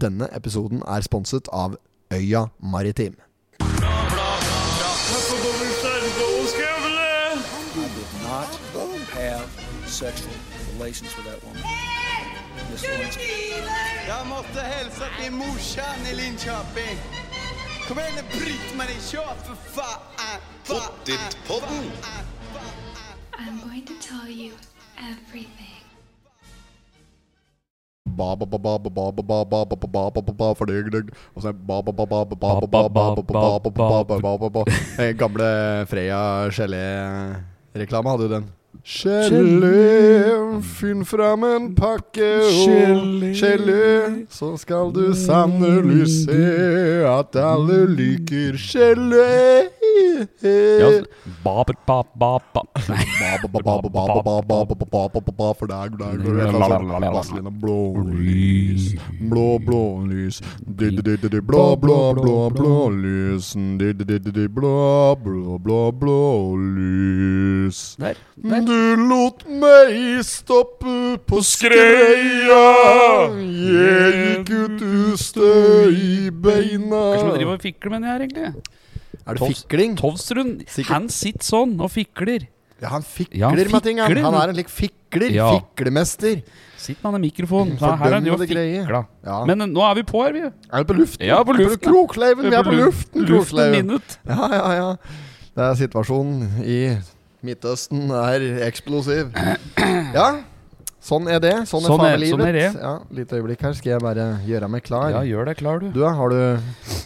Denne episoden er sponset av Øya Maritim. Jeg måtte til morsan i Linköping. Kom igjen, bryt meg i kjøp, for faen! Pottitpodden! I'm going to everything. Gamle Freya gelé-reklame hadde jo den. Gelé, finn fram en pakke og gelé, så skal du sannelig se at alle liker gelé. Ja, for der, blå, blålys. Blå, blå, blå, blålys. Blå, blå, blå, blålys. Du lot meg stoppe på skreia. Jeg gikk ut ustø i beina. Hva er du driver og fikler med, egentlig? Er det fikling? Tovsrud, han sitter sånn og fikler. Ja, han fikler Ja, han med ting han. Han er en lik fikler Ja. Fiklemester Sitt med i mikrofonen. Så her er han jo fikla. Ja. Men eh, nå er vi på her, vi. Er vi på luften? Ja, på luften, Krokleiven, vi er på luften. Minutt. Ja, ja, ja. Det er situasjonen i Midtøsten er eksplosiv. Ja, sånn er det. Sånn er Sånn er- sånn er det. Ja, Litt øyeblikk her skal jeg bare gjøre meg klar. Ja, gjør deg klar, du. Du, har du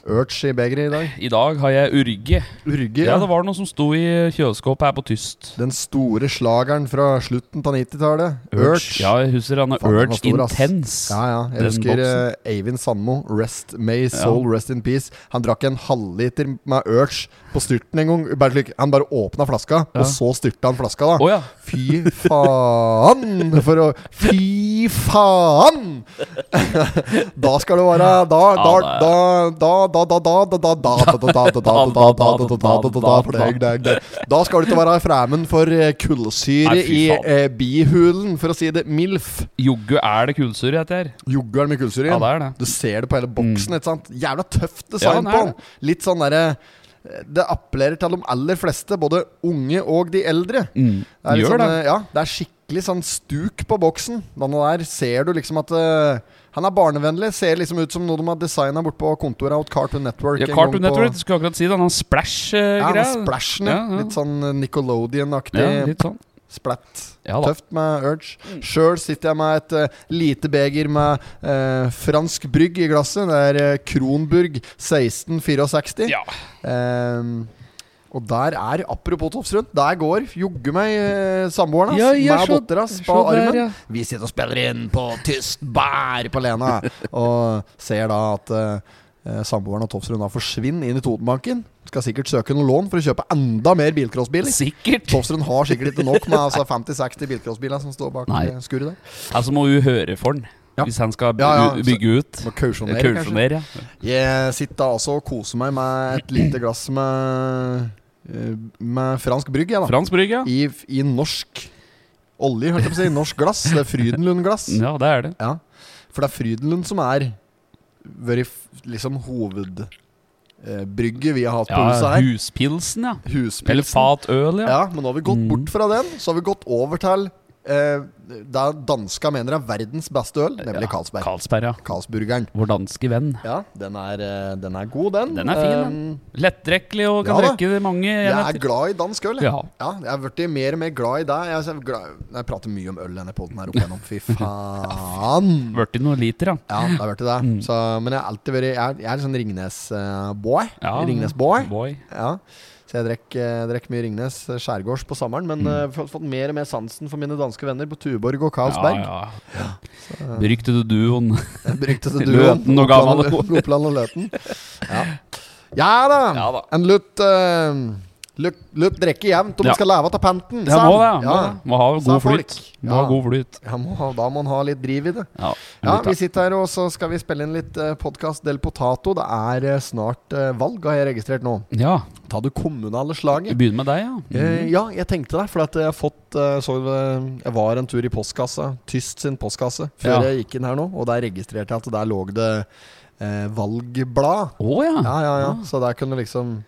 urge i begeret i dag? I dag har jeg urge. Urge, Ja, ja. det var noe som sto i kjøleskapet her på tyst. Den store slageren fra slutten av 90-tallet. Urge. Ja, jeg husker han er Urge stor. Intense. Ja, ja. Jeg Den husker eh, Eivind Sandmo, rest may soul, rest in peace. Han drakk en halvliter med Urge på styrten en gang. Bare slik, han bare åpna flaska, Ja. og så styrta han flaska, da. Oh, ja. Fy faen! For å Fy faen! Da skal det være Da, da, da, da, da, da, da, da, da, da, da, da, da, da, da, skal du ikke være fremmed for eh, kullsyre i eh, bihulen, for å si det MILF. Joggu er det kullsyre, dette her. Joggu er det mye kullsyre i. Ja, det er det. Du ser det på hele boksen. ikke sant? Jævla tøft design er på den. Litt sånn derre Det appellerer til de aller fleste, både unge og de eldre. Mm. Det er, litt Gjør sånn, det. eh, ja, det er skikkelig sånn stuk på boksen. Denne der ser du liksom at eh, Han er barnevennlig. Ser liksom ut som noe de har designa bort på kontoret hos Cartoon Network. Ja, Cartoon Network, skulle akkurat si det. Han har Ja, splash-greie den splashen, ja. Ja, ja. Litt sånn eh, Nickelodeon-aktig ja, litt sånn. splatt. Ja. Tøft med Urge. Sjøl sitter jeg med et uh, lite beger med uh, fransk brygg i glasset. Det er uh, Kronburg 1664. Ja. Um, og der er, apropos Tofsrud, der går joggu meg eh, samboeren Ja, ja, med dattera på armen. ja. Vi sitter og spiller inn på tyst bær på Lena, og ser da at eh, eh, samboeren og Tofsrud da forsvinner inn i Totenbanken. Skal sikkert søke noen lån for å kjøpe enda mer bilcrossbiler. Sikkert. Tofsrud har sikkert ikke nok med altså 50-60 bilcrossbiler som står bak Nei. eh, skuret der. Altså må hun høre for den. Ja. Hvis han skal Ja, ja, bygge ut. Må kausjonere. Kausjonere. Jeg sitter altså og koser meg med et lite glass med, eh, med fransk brygg, jeg, da. Fransk Brygg, ja. I, I norsk olje, holdt jeg på å si. Norsk glass. Det er Frydenlund-glass. Ja, det er det. Ja. For det er Frydenlund som er vært liksom liksom hovedbrygget vi har hatt på huset her. Huspilsen, ja. Huspilsen. Eller fatøl, ja. Ja, men nå har vi gått Mm. bort fra den. Så har vi gått over til eh, det danska mener er verdens beste øl, nemlig Carlsberg. Carlsberg, ja. Carlsburgeren. Vår danske venn. Ja, den er, eh, den er god, den. Den er fin, Eh, den. Lettdrekkelig og kan Ja drikke mange Jeg er glad i dansk øl. Ja. Ja, jeg har blitt mer og mer glad i det. Jeg, jeg prater mye om øl denne poden her opp igjennom. Fy faen. Blitt noen liter, da. Ja, det har vært det. Så, men jeg har alltid vært Jeg er, jeg er sånn Ringnes-boy. ja. Ringnes-boy. Boy. Ja. Så jeg drekk, eh, drekk mye Ringnes eh, skjærgårds på sommeren. Men uh, fått, fått mer og mer sansen for mine danske venner på Tuborg og Karlsberg. Ja, ja. Beryktede duoen. Beryktede duoen. Løten og gammel. Oppland og Løten. Ja. ja da! Ja da. En lutt eh, Løtt drikke jevnt om Ja. du skal leve av panten. Ja, må det. Må, det. må ha god flyt. Må ha god flyt. Ja, må da må man ha litt driv i det. Ja, Ja, vi sitter her og så skal vi spille inn litt uh, podkast Del Potato. Det er eh, snart eh, valg, har jeg registrert nå. ja. Ta det kommunale Vi slaget. begynner med deg, ja. Eh, ja, jeg tenkte det. For at jeg har fått eh, så, eh, Jeg var en tur i postkassa, Tyst sin postkasse, før Ja. jeg gikk inn her nå. Og der registrerte jeg at der lå det eh, valgblad. Å ja. Ja, ja, ja. Så der kunne liksom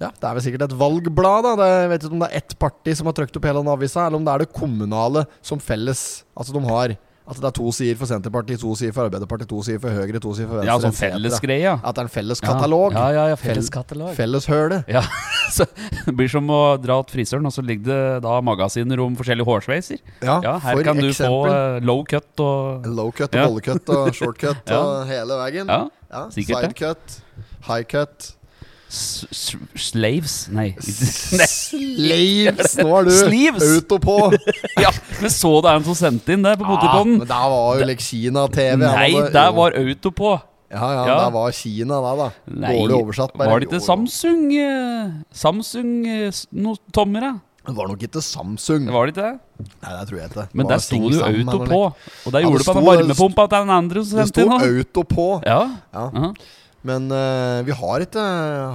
Ja, det er vel sikkert et valgblad, da. Det, jeg vet ikke om det er ett parti som har trykt opp hele den avisa, eller om det er det kommunale som felles. Altså de har At det er to sider for Senterpartiet, to sider for Arbeiderpartiet, to sider for Høyre, to sider for Venstre. Ja, sånn fellesgreie. At det er en felles katalog. Ja, ja, ja, felles katalog. Felles høle. Ja, så Det blir som å dra til frisøren, og så ligger det da magasiner om forskjellige hårsveiser. Ja, Ja, her kan du få eksempel. eh, low cut og Low cut og Ja. bollecut og shortcut Ja. og hele veien. Ja, Ja, sikkert Side cut, high cut. Slaves Nei. Slaves! Nå er du Sleeves. auto på. Ja, men så det en som sendte inn det på Ja, men der var jo like Kina-TV. Nei, der var auto på. Ja, ja, Ja. der var Kina, der, da. Nei, Dårlig oversatt. bare. Var det ikke. Samsung eh, Samsung eh, noe tommer, da? Det var nok ikke Samsung. Var det ikke det? Nei, det tror jeg ikke. Men der sto det jo auto på. Og der Ja, gjorde det det på den varmepumpa til den andre som Det sendte sto auto på. Ja. Ja. aha. Men uh, vi har ikke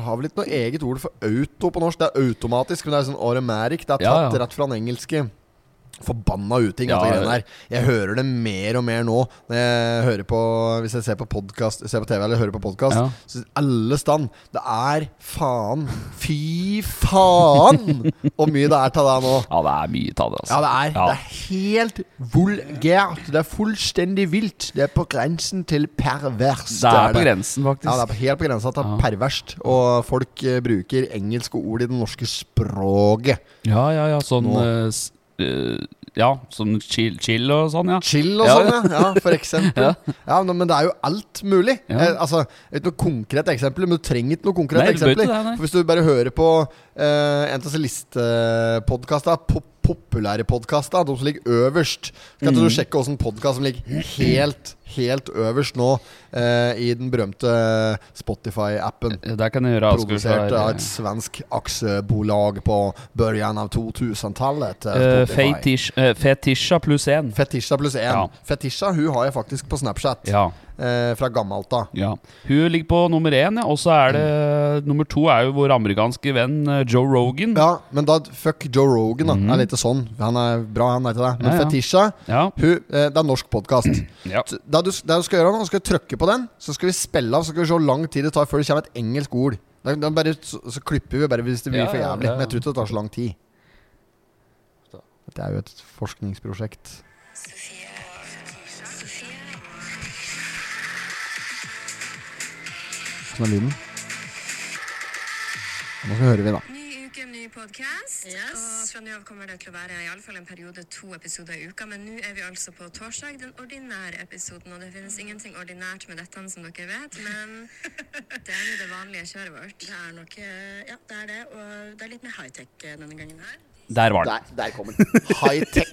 Har vel ikke noe eget ord for auto på norsk. Det er automatisk, men det er sånn automatic. Det er Ja, tatt ja. rett fra den engelske. Forbanna uting, Ja, ja. Jeg hører det mer og mer nå når jeg hører på Hvis jeg ser på podcast Ser på TV eller hører på podkast. Ja. Så alle stand Det er faen Fy faen hvor mye det er til det nå. ja, det er mye av det, altså. Ja, det er, Ja. det er helt vulgært. Det er fullstendig vilt. Det er på grensen til perverst. Det er på grensen, faktisk. Ja, det er helt på grensa til Ja. perverst. Og folk uh, bruker engelske ord i det norske språket. Ja, ja, ja. Sånn Ja, sånn chill, chill og sånn, ja. Chill og Ja, sånn, ja. ja. For eksempel. ja. men, men det er jo alt mulig. Eh, altså, Ikke noe konkret eksempel, men du trenger ikke noe konkret Nei, eksempel. det. For Hvis du bare hører på eh, en av disse listepodkastene, pop populære podkaster, de som ligger øverst Skal Mm. du sjekke åssen podkast som ligger helt, helt øverst nå uh, i den berømte Spotify-appen? Det kan jeg gjøre. Produsert av et svensk aksjebolag på børjan av 2000-tallet. eh, Eh, Spotify. Feitish, eh, Fetisha pluss én. Fetisha pluss én. Ja. Fetisha hun har jeg faktisk på Snapchat. Ja. Eh, fra gammelt av. Ja. Hun ligger på nummer én, ja. og så er det nummer to er jo vår amerikanske venn eh, Joe Rogan. Ja, men da fuck Joe Rogan, da. Mm. Det er litt sånn. Han er bra, han er det. Men Ja, ja. Fetisha Ja. hun, eh, Det er norsk podkast. Ja. Det du, det du skal gjøre nå, du skal trykke på den, så skal vi spille av. Så skal vi se hvor lang tid det tar før det kommer et engelsk ord. Da, da bare, så, så klipper vi bare hvis det blir for jævlig. Men jeg tror ikke det tar så lang tid. Det er jo et forskningsprosjekt. Sånn av lyden. Nå hører vi, da. Ny uke, ny podkast. Og fra nå av kommer det til å være i alle fall en periode to episoder i uka. Men nå er vi altså på torsdag, den ordinære episoden. Og det finnes ingenting ordinært med dette, som dere vet. Men det er jo det vanlige kjøret vårt. Det er nok eh, Ja, det er det. Og det er litt mer high-tech eh, denne gangen her. Der var den. Der, der kom den. High-tech.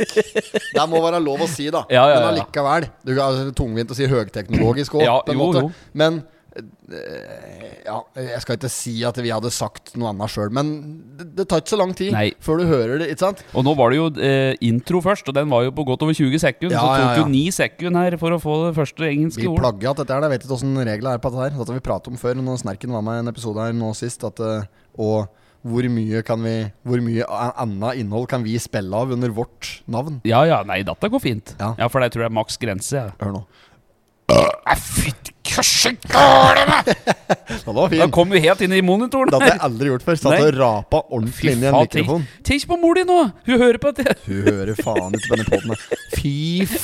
Det må være lov å si, da. Ja, ja, ja. Men allikevel. Du er altså tungvint å si høgteknologisk òg, Ja, på en jo, måte. jo. Men ja, jeg skal ikke si at vi hadde sagt noe annet sjøl, men det, det tar ikke så lang tid Nei. før du hører det, ikke sant? Og nå var det jo eh, intro først, og den var jo på godt over 20 sekunder. Ja, så tok ja, ja. jo 9 sekunder her for å få det første engelske Vi ordet. plagger at dette her, jeg vet ikke åssen reglene er på dette her. Dette har vi pratet om før, når Snerken var med i en episode her nå sist. At, eh, og hvor mye kan vi Hvor mye annet innhold kan vi spille av under vårt navn? Ja ja, nei, dette går fint. Ja. Ja, For det tror jeg er maks grense. Ja. Hør nå. Fytti køssekålene! Ja, det var Den Da kom vi helt inn i monitoren. Det hadde jeg aldri gjort før. Satt Nei. og rapa ordentlig inn i en faen, mikrofon. tenk, tenk på mor di nå! Hun hører på det. Hun hører faen ikke på denne podden. Fy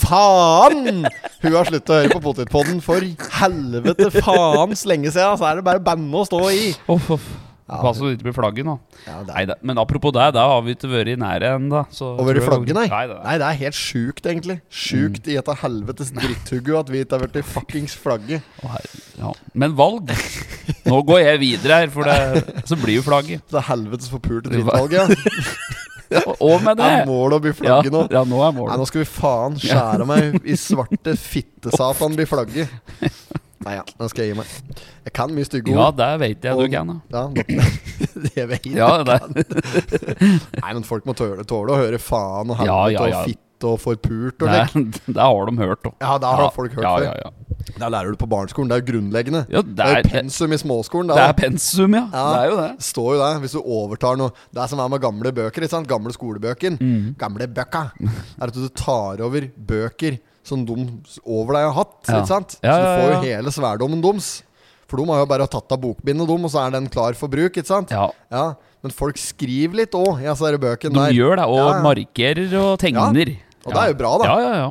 faen! Hun har sluttet å høre på Potetpodden for helvete faens lenge siden. Så er det bare banne å stå i. Uff, Pass så det ikke blir flagget nå. Ja, det er- men apropos det, da har vi ikke vært i nære ennå. Å være flagget, nei. Nei, Nei, det er helt sjukt, egentlig. Sjukt i et av helvetes dritthugget at vi ikke har vært i fuckings flagget. Oh, ja. Men valg Nå går jeg videre her, for det, så blir jo flagget. Det er helvetes forpulte drittvalget. Ja. Og med Det er målet å bli Ja, flagget nå. ja, nå er Nei, nå skal vi faen skjære meg i svarte fittesatan bli flagget. Nei ja, nå skal jeg gi meg. Jeg kan mye stygge Ja, det vet jeg Og- du kan. da. Ja, det, Jeg vet Ja, det kan Nei, men folk må tåle, tåle å høre faen og helvete Ja, ja, ja. og fitte og forpult og lekk. lek. er, det har de hørt òg. Ja, det har folk hørt ja, før. ja, ja. Der lærer du på barneskolen. Det er jo grunnleggende. Ja, det, det er det, er- pensum i småskolen. Det da. er pensum, ja. Ja. Det er jo det. står jo det. Hvis du overtar noe Det er som er med gamle bøker. Ikke sant? Gamle skolebøker. Mm. Gamle bøkka. Er at du tar over bøker som de over deg har hatt. Ja. Ikke sant? Ja, Så du får jo hele sværdommen deres. For de har jo bare tatt av bokbindet, dem, og så er den klar for bruk. Ikke sant? Ja. Men folk skriver litt òg i disse bøkene De der. gjør det, og Ja, ja. markerer og tegner. Og det er jo bra, da. Ja, ja, ja.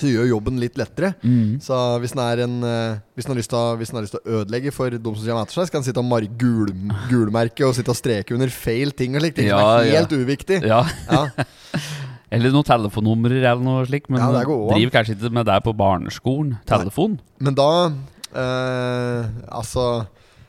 Så gjør jobben litt lettere. Mm. Så hvis den er en eh, Hvis den har lyst til å, ødelegge for de som kommer etter seg, så kan den sitte og gul, gulmerke og sitte og streke under feil ting og slikt. Det Ja, er ja. helt uviktig. ja. Ja. Eller noen telefonnumrer eller noe slikt. Men Ja, driver kanskje ikke med det på barneskolen. Telefon. Men da eh, Altså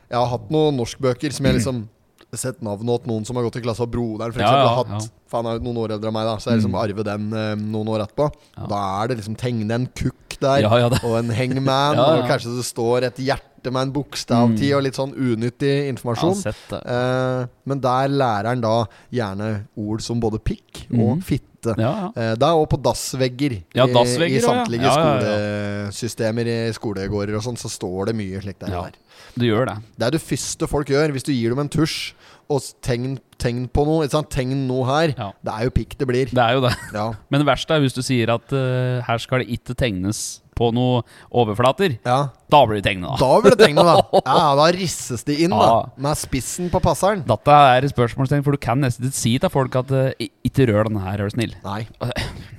Jeg har hatt noen norskbøker som jeg liksom Sett navnet til noen som har gått i klasse av broderen, for Ja, ja, har hatt, ja. Mm. Han er noen år eldre enn meg, da så jeg liksom arver den eh, noen år etterpå. Da er det liksom tegne en kukk der, Ja, ja, og en hangman, Ja, ja. og kanskje det står et hjerte med en bokstav til, og litt sånn unyttig informasjon. Eh, men der lærer han da gjerne ord som både pikk og fitte. Mhm. Ja, ja. Eh, det er òg på dassvegger. Ja, i- dassvegger I ja. samtlige skolesystemer i skolegårder og sånn, så står det mye slikt der. Der. Du gjør det. Det er det første folk gjør hvis du gir dem en tusj og tegn, tegn på noe. Tegn noe her. Det er jo pikk det blir. Det er jo det. Ja. Men det verste er hvis du sier at uh, her skal det ikke tegnes på noe overflater. ja. Da blir det tegnet, da. blir det tegna, da. Ja, da risses de inn, da. Med spissen på passeren. Dette er et spørsmålstegn, for du kan nesten ikke si til folk at eh, ikke rør den her, er du snill. Nei.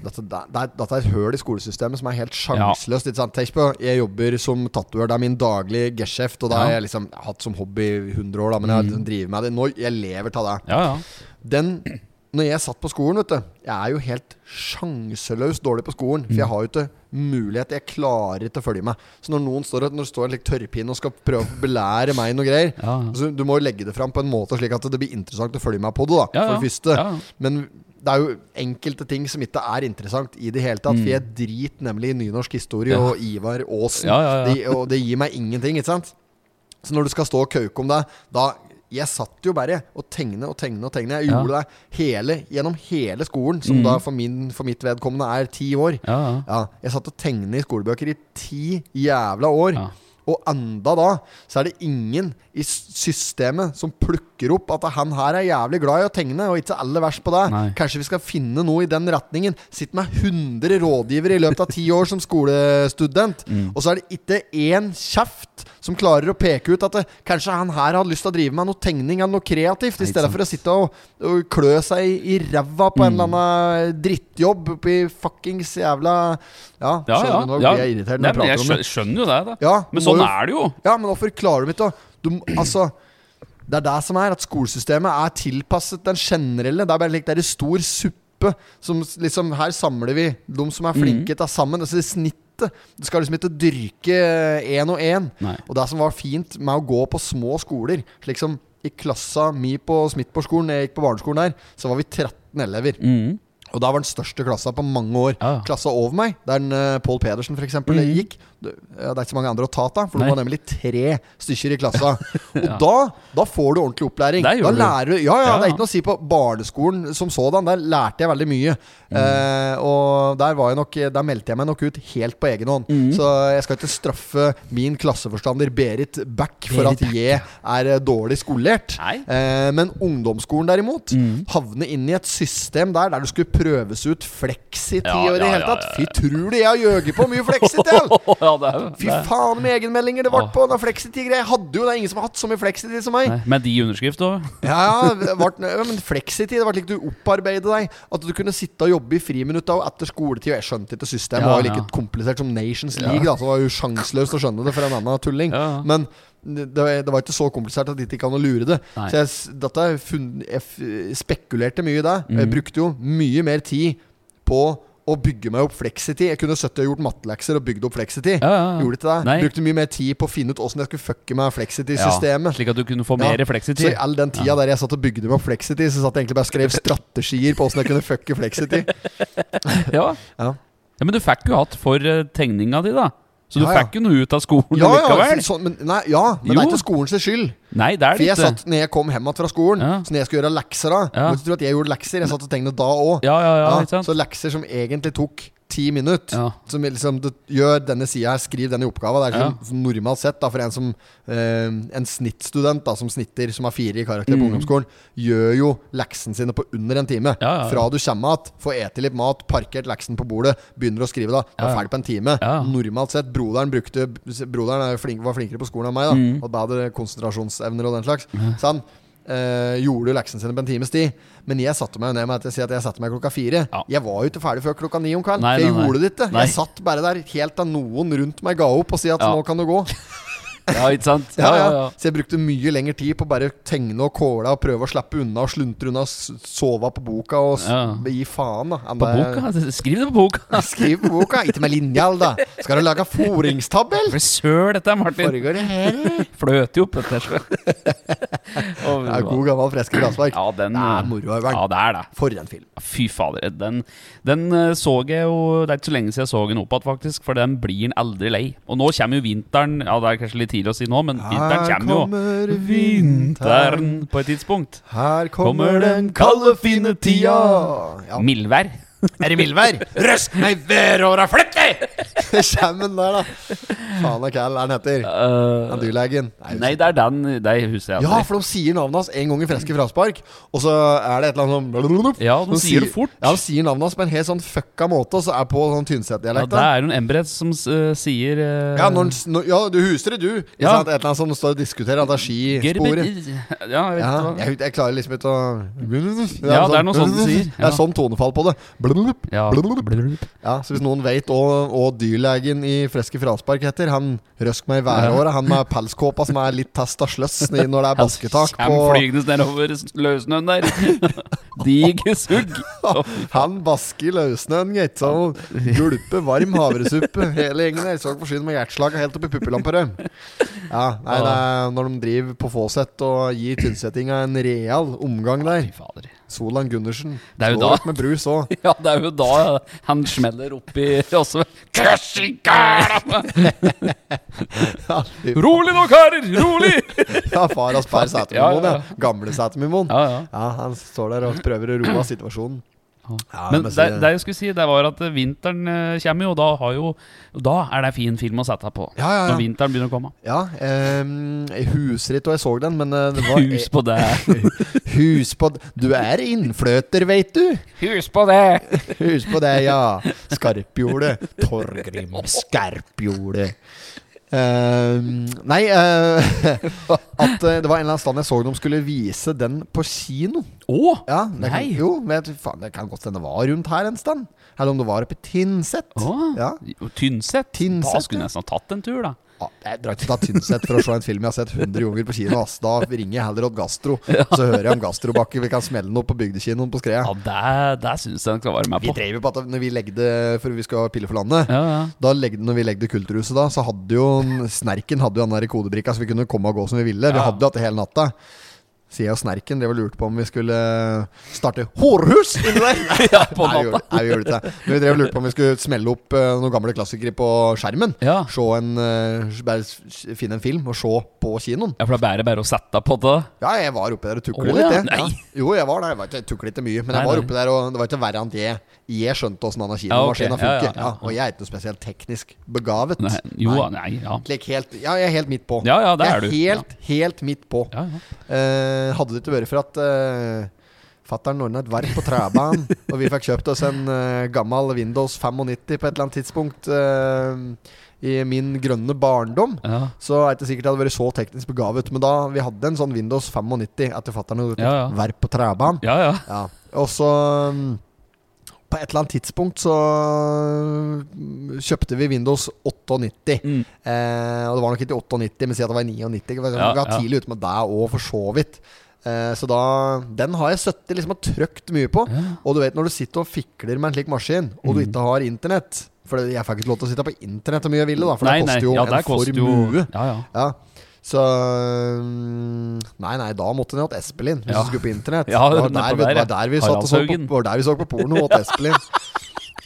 Dette, det, er, dette er et høl i skolesystemet som er helt sjanseløst. Ja. Tenk på, Jeg jobber som tatoverer, Det er min daglige geskjeft. Og det har Ja. Mm. jeg liksom hatt som hobby i 100 år, da, men jeg har liksom driver med det. Nå, jeg lever av det. Ja, ja. Den Når jeg satt på skolen, vet du Jeg er jo helt sjanseløst dårlig på skolen. For jeg har jo ikke mulighet. Jeg klarer ikke å følge med. Så når noen står Når det står en like, tørrpinne og skal prøve å belære meg noe greier Ja, ja. altså, Du må jo legge det fram på en måte slik at det blir interessant å følge med på det. da. For det første. Men det er jo enkelte ting som ikke er interessant i det hele tatt. For jeg driter nemlig i nynorsk historie Mm. Og Ivar Aasen. Det, og det gir meg ingenting, ikke sant? Så når du skal stå og kauke om det, da Jeg satt jo bare og tegne og tegne og tegne. Jeg Ja. gjorde det hele, gjennom hele skolen, som Mm. da for, min, for mitt vedkommende er ti år. Ja, ja. Ja, jeg satt og tegne i skolebøker i ti jævla år. Ja. Og enda da så er det ingen i systemet som plukker opp at han her er jævlig glad i å tegne, og ikke alle vers på det. Nei. Kanskje vi skal finne noe i den retningen. Sitt med 100 rådgivere i løpet av ti år som skolestudent, Mm. og så er det ikke én kjeft som klarer å peke ut at det, kanskje han her hadde lyst til å drive med noe tegning eller noe kreativt, i stedet sant. for å sitte og, og klø seg i, i ræva på en Mm. eller annen drittjobb oppi fuckings jævla Ja, Ja, ja. du, ja. jeg irritert Nei, jeg jeg prater om skjø- jeg skjønner jo det, da. Ja, Men sånn jo- er det jo. Ja, men hvorfor klarer du ikke å Altså Det er det som er, at skolesystemet er tilpasset den generelle. Det er bare like, det er en stor suppe som liksom Her samler vi de som er flinke til sammen. Altså det snittet. Du skal liksom ikke dyrke én og én. Og det som var fint med å gå på små skoler, slik som i klassa mi på Smithborgskolen, jeg gikk på barneskolen der, så var vi 13 elever. Mm. Og da var den største klassa på mange år. Ja. Klassa over meg, der den, uh, Pål Pedersen f.eks. eksempel Mhm. gikk. Det, ja, det er ikke så mange andre å ta av, for Nei. det var nemlig tre stykker i klassa. Og Ja. da, da får du ordentlig opplæring. Da lærer du Ja, ja, det er ikke noe å si på barneskolen som sådan. Der lærte jeg veldig mye. Mm. Uh, og der, var jeg nok, der meldte jeg meg nok ut helt på egen hånd. Mm. Så jeg skal ikke straffe min klasseforstander Berit Back for Berit at jeg er eh, dårlig skolert. Eh, men ungdomsskolen derimot Mhm. havne inn i et system der Der du skulle prøves ut fleksitid Ja, og i det ja, hele tatt. Fy tror du jeg har gjøget på mye fleksitid? ja, det Fy faen med egenmeldinger det ble på den fleksitid-greia. Jeg hadde jo det, ingen som har hatt så mye fleksitid som meg. Nei, Med de underskrift òg. Ja, ja, det ja, men fleksitid Det ble slik du opparbeidet deg. At du kunne sitte og jobbe i friminutta og etter skoletid. Jeg skjønte ikke systemet. Ja, var jo like komplisert som Nations League. Da, så det var jo sjanseløst å skjønne det for en annen tulling. Ja, ja. Men det, det var ikke så komplisert at det ikke kan å lure det. Nei. Så jeg, er jeg spekulerte mye i det. Mhm. Jeg brukte jo mye mer tid på å bygge meg opp Flexity Jeg kunne sittet og gjort mattelekser og bygd opp Flexity Ja, ja, ja. Gjorde ikke det. Nei. Brukte mye mer tid på å finne ut åssen jeg skulle fucke med Ja, fleksitid-systemet. slik at du kunne få Ja, Flexity Så i all den tida der jeg satt og bygde meg opp Flexity, så satt jeg egentlig bare og skrev strategier på åssen jeg kunne fucke Flexity. Ja. Ja. ja, Men du fikk jo hatt for eh, tegninga di, da. Så du Ja, ja. fikk jo noe ut av skolen Ja, ja, likevel. sånn, men, nei, ja, men det er ikke skolens skyld. Nei, det er For jeg ikke. satt når jeg kom hjem igjen fra skolen, Ja. så når jeg skulle gjøre lekser da Ja. Du tror at jeg gjorde lekser, jeg satt og tenkte da òg. Ja, ja, ja, så lekser som egentlig tok ti minutter, Ja. som liksom du gjør denne sida her, skriv denne oppgava. Det er sånn, som normalt sett, da, for en som eh, En snittstudent da som snitter, som har fire i karakter på ungdomsskolen, gjør jo leksene sine på under en time. Mm. Fra du kommer igjen, får ete litt mat, parkert leksen på bordet, begynner å skrive, da. Da er ferdig på en time. Normalt sett, broderen brukte Broderen er flink, var flinkere på skolen enn meg, da. Mm. Og bedre konsentrasjonsevner og den slags. Så han eh, gjorde jo leksene sine på en times tid. Men jeg satte meg ned med at jeg sier at jeg satte meg klokka fire. Ja. Jeg var jo ikke ferdig før klokka ni om kvelden. Nei, for jeg nei, gjorde det ikke. Nei. Jeg satt bare der helt til noen rundt meg ga opp og si at Ja. nå kan du gå. Ja, ikke sant? Ja, ja. Så jeg brukte mye lengre tid på bare å tegne og kåle og prøve å slippe unna og sluntre unna, Og sove på boka og gi faen, da. På boka? Skriv det på boka! Skriv på boka, ikke med linjal, da. Skal du lage foringstabell? For søl, dette Martin. Foregår det her? Fløter jo opp, dette. Og- Det er god gammel freske glassverk. Ja, den Det er moro, Øyvind. Ja, det er det. For en film. Fy fader. Den, den eh, så jeg jo Det er ikke så lenge siden jeg så den opp igjen, faktisk. For den blir en aldri lei. Og nå kommer jo vinteren. Ja, det er kanskje litt tidlig å si nå, men vinteren Her kommer jo. Her kommer Vinteren på et tidspunkt. Her Kommer kommer den den kalde, fine tida. Ja. Mildvær. Er det mildvær? Røsk meg værhåra flytt deg! Det kommer den der, da. Faen er kæll er den heter. Uh, Den dyrlegen. nei, det er den Det husker jeg Ja, for de sier navnet hans en gang i Freske fraspark, og så er det et eller annet sånn Ja, de sier det fort. Ja, de sier navnet hans på en helt sånn fucka måte, og så er på sånn Ja, Tynset-dialekt. det er jo en Embret som uh, sier uh, ja, når, når, ja, du husker det, du. Ja. Et eller annet som står og diskuterer at det er skisporet. Ja, jeg vet Ja, hva jeg, jeg klarer liksom ikke å Ja, det er noe sånt de sier, Det er sånn tonefall på det. Blulup, Ja. blulup. Ja, Så hvis noen vet hva dyrlegen i Freske fraspark heter Han røsk meg i værhåret, Han med pelskåpa som er litt testa sløss når det er basketak Han på Kjem flygende nedover løssnøen der. Diger sugg. Han basker løssnøen, gitt. Så gulpe varm havresuppe. Hele gjengen der. Så forsyne med hjerteslag helt opp i puppelamperød. Ja, nei, det er når de driver på Fåset og gir Tynsettinga en real omgang der. Fader. Solan Gundersen. Det er jo da. med brus òg. Ja, det er jo da han smeller oppi også. Rolig nå, karer! Rolig! ja, far hans Per Sætermoen, Ja, Gamle Sætermoen. Ja, ja. Ja, han står der og prøver å roe av situasjonen. Ja, Men det, det. jeg skulle si, det var at vinteren eh, kommer jo, og da, har jo, da er det fin film å sette på. Ja, ja. Når vinteren begynner å komme. Ja, ehm, jeg husker ikke, og jeg så den, men eh, det var Hus på det. Hus på Du er innfløter, veit du. Hus på det! Hus på det, ja. Skarpjordet. Torgrim Skarpjordet. Ehm, nei uh, At uh, det var en eller annen stand jeg så de skulle vise den på kino. Å! Ja, det kan, jo, vet, faen, det kan godt hende det var rundt her en stand. Eller om det var oppe i Tynset. Oh, Ja. Tynset, Da skulle du nesten ha tatt en tur, da. Ja, jeg drar ikke til Tynset for å se en film jeg har sett 100 ganger på kino. Ass. Da ringer jeg heller opp Gastro. Så hører jeg om Gastrobakke. Vi kan smelle noe på bygdekinoen på Skreia. Ja, det, det syns jeg den skal være med på. Vi drev jo på at når vi legde For vi skal pille for landet. Ja, ja. Da legde, når vi legde Kulturhuset, da så hadde jo Snerken hadde jo den der kodebrikka, så vi kunne komme og gå som vi ville. Vi hadde jo hatt det hele natta. Sier jeg og Snerken drev og lurte på om vi skulle starte hårhus inni der. Ja, på Nei, vi gjorde, nei, vi gjorde det. Men vi drev og lurte på om vi skulle smelle opp uh, noen gamle klassikere på skjermen. Ja. Se en, uh, finne en film og se på kinoen. Ja, for det er bare bare å sette på det. Ja, jeg var oppe der og tuklet Å, litt. jeg. Nei. Ja. Jo, jeg var der. Jeg, var jeg tuklet ikke mye, men Nei, jeg var oppi der, og det var ikke verre enn at jeg, jeg skjønte åssen denne kinomaskinen Ja, ja, funker. ja. Og jeg er ikke noe spesielt teknisk begavet. Nei, jo, Nei. nei, ja. Helt, ja, jeg er helt midt på. Ja, ja, det jeg er du. Helt, helt midt på. ja, ja. Eh, hadde det ikke vært for at uh, Fattern ordna et verk på trebanen, og vi fikk kjøpt oss en uh, gammel Windows 95 på et eller annet tidspunkt uh, i min grønne barndom, ja. så er det ikke sikkert jeg hadde vært så teknisk begavet. Men da vi hadde en sånn Windows 95 etter fatter'n hadde gjort Ja, ja. verk på trebanen. Ja, ja. Ja. Og så mm, På et eller annet tidspunkt så mm, kjøpte vi Windows 98. Mm. Eh, og det var nok ikke 98, men si at det var 99. Vi Ja, var tidlig ute med deg òg, for så vidt. Eh, så da Den har jeg sittet liksom og trykt mye på. Ja. Og du vet når du sitter og fikler med en slik maskin, og du Mm. ikke har internett For jeg fikk ikke lov til å sitte på internett så mye jeg ville, da, for Nei, det koster jo ja, en koster jo formue. Ja, ja. Så mm, Nei, nei, da måtte en hatt Espelin hvis Ja. du skulle på internett. Ja, det var der, vi, der, der vi satt og så på, var der vi så på porno, hatt Espelin.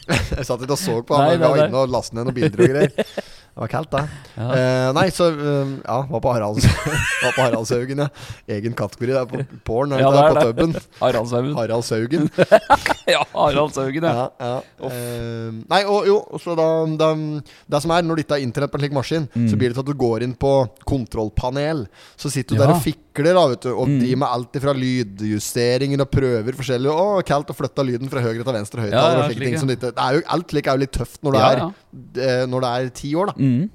jeg satt ikke og så på han, og vi var inne og lastet ned noen bilder og greier. Det var kaldt, da. Ja. Eh, nei, så eh, Ja, var på Haralds Var på Haraldshaugen, ja. Egen kategori der på porn. Ja, ikke det er på det. puben. Haraldshaugen. Haraldshaugen. Ja, Haraldshaugen, ja. Ja, ja. Eh, nei, og jo, så da, da Det som er, når dette er internett på en slik maskin, så blir det til at du går inn på kontrollpanel. Så sitter du Mm. Mm. der og fikler da, vet du, og driver med alt fra lydjusteringer og prøver forskjellig. Å, kaldt å flytte lyden fra høyre til venstre ja, og slike ting. Som litt, det er jo, alt slik er jo litt tøft når du Ja, er eh, Når det er ti år, da. Mm.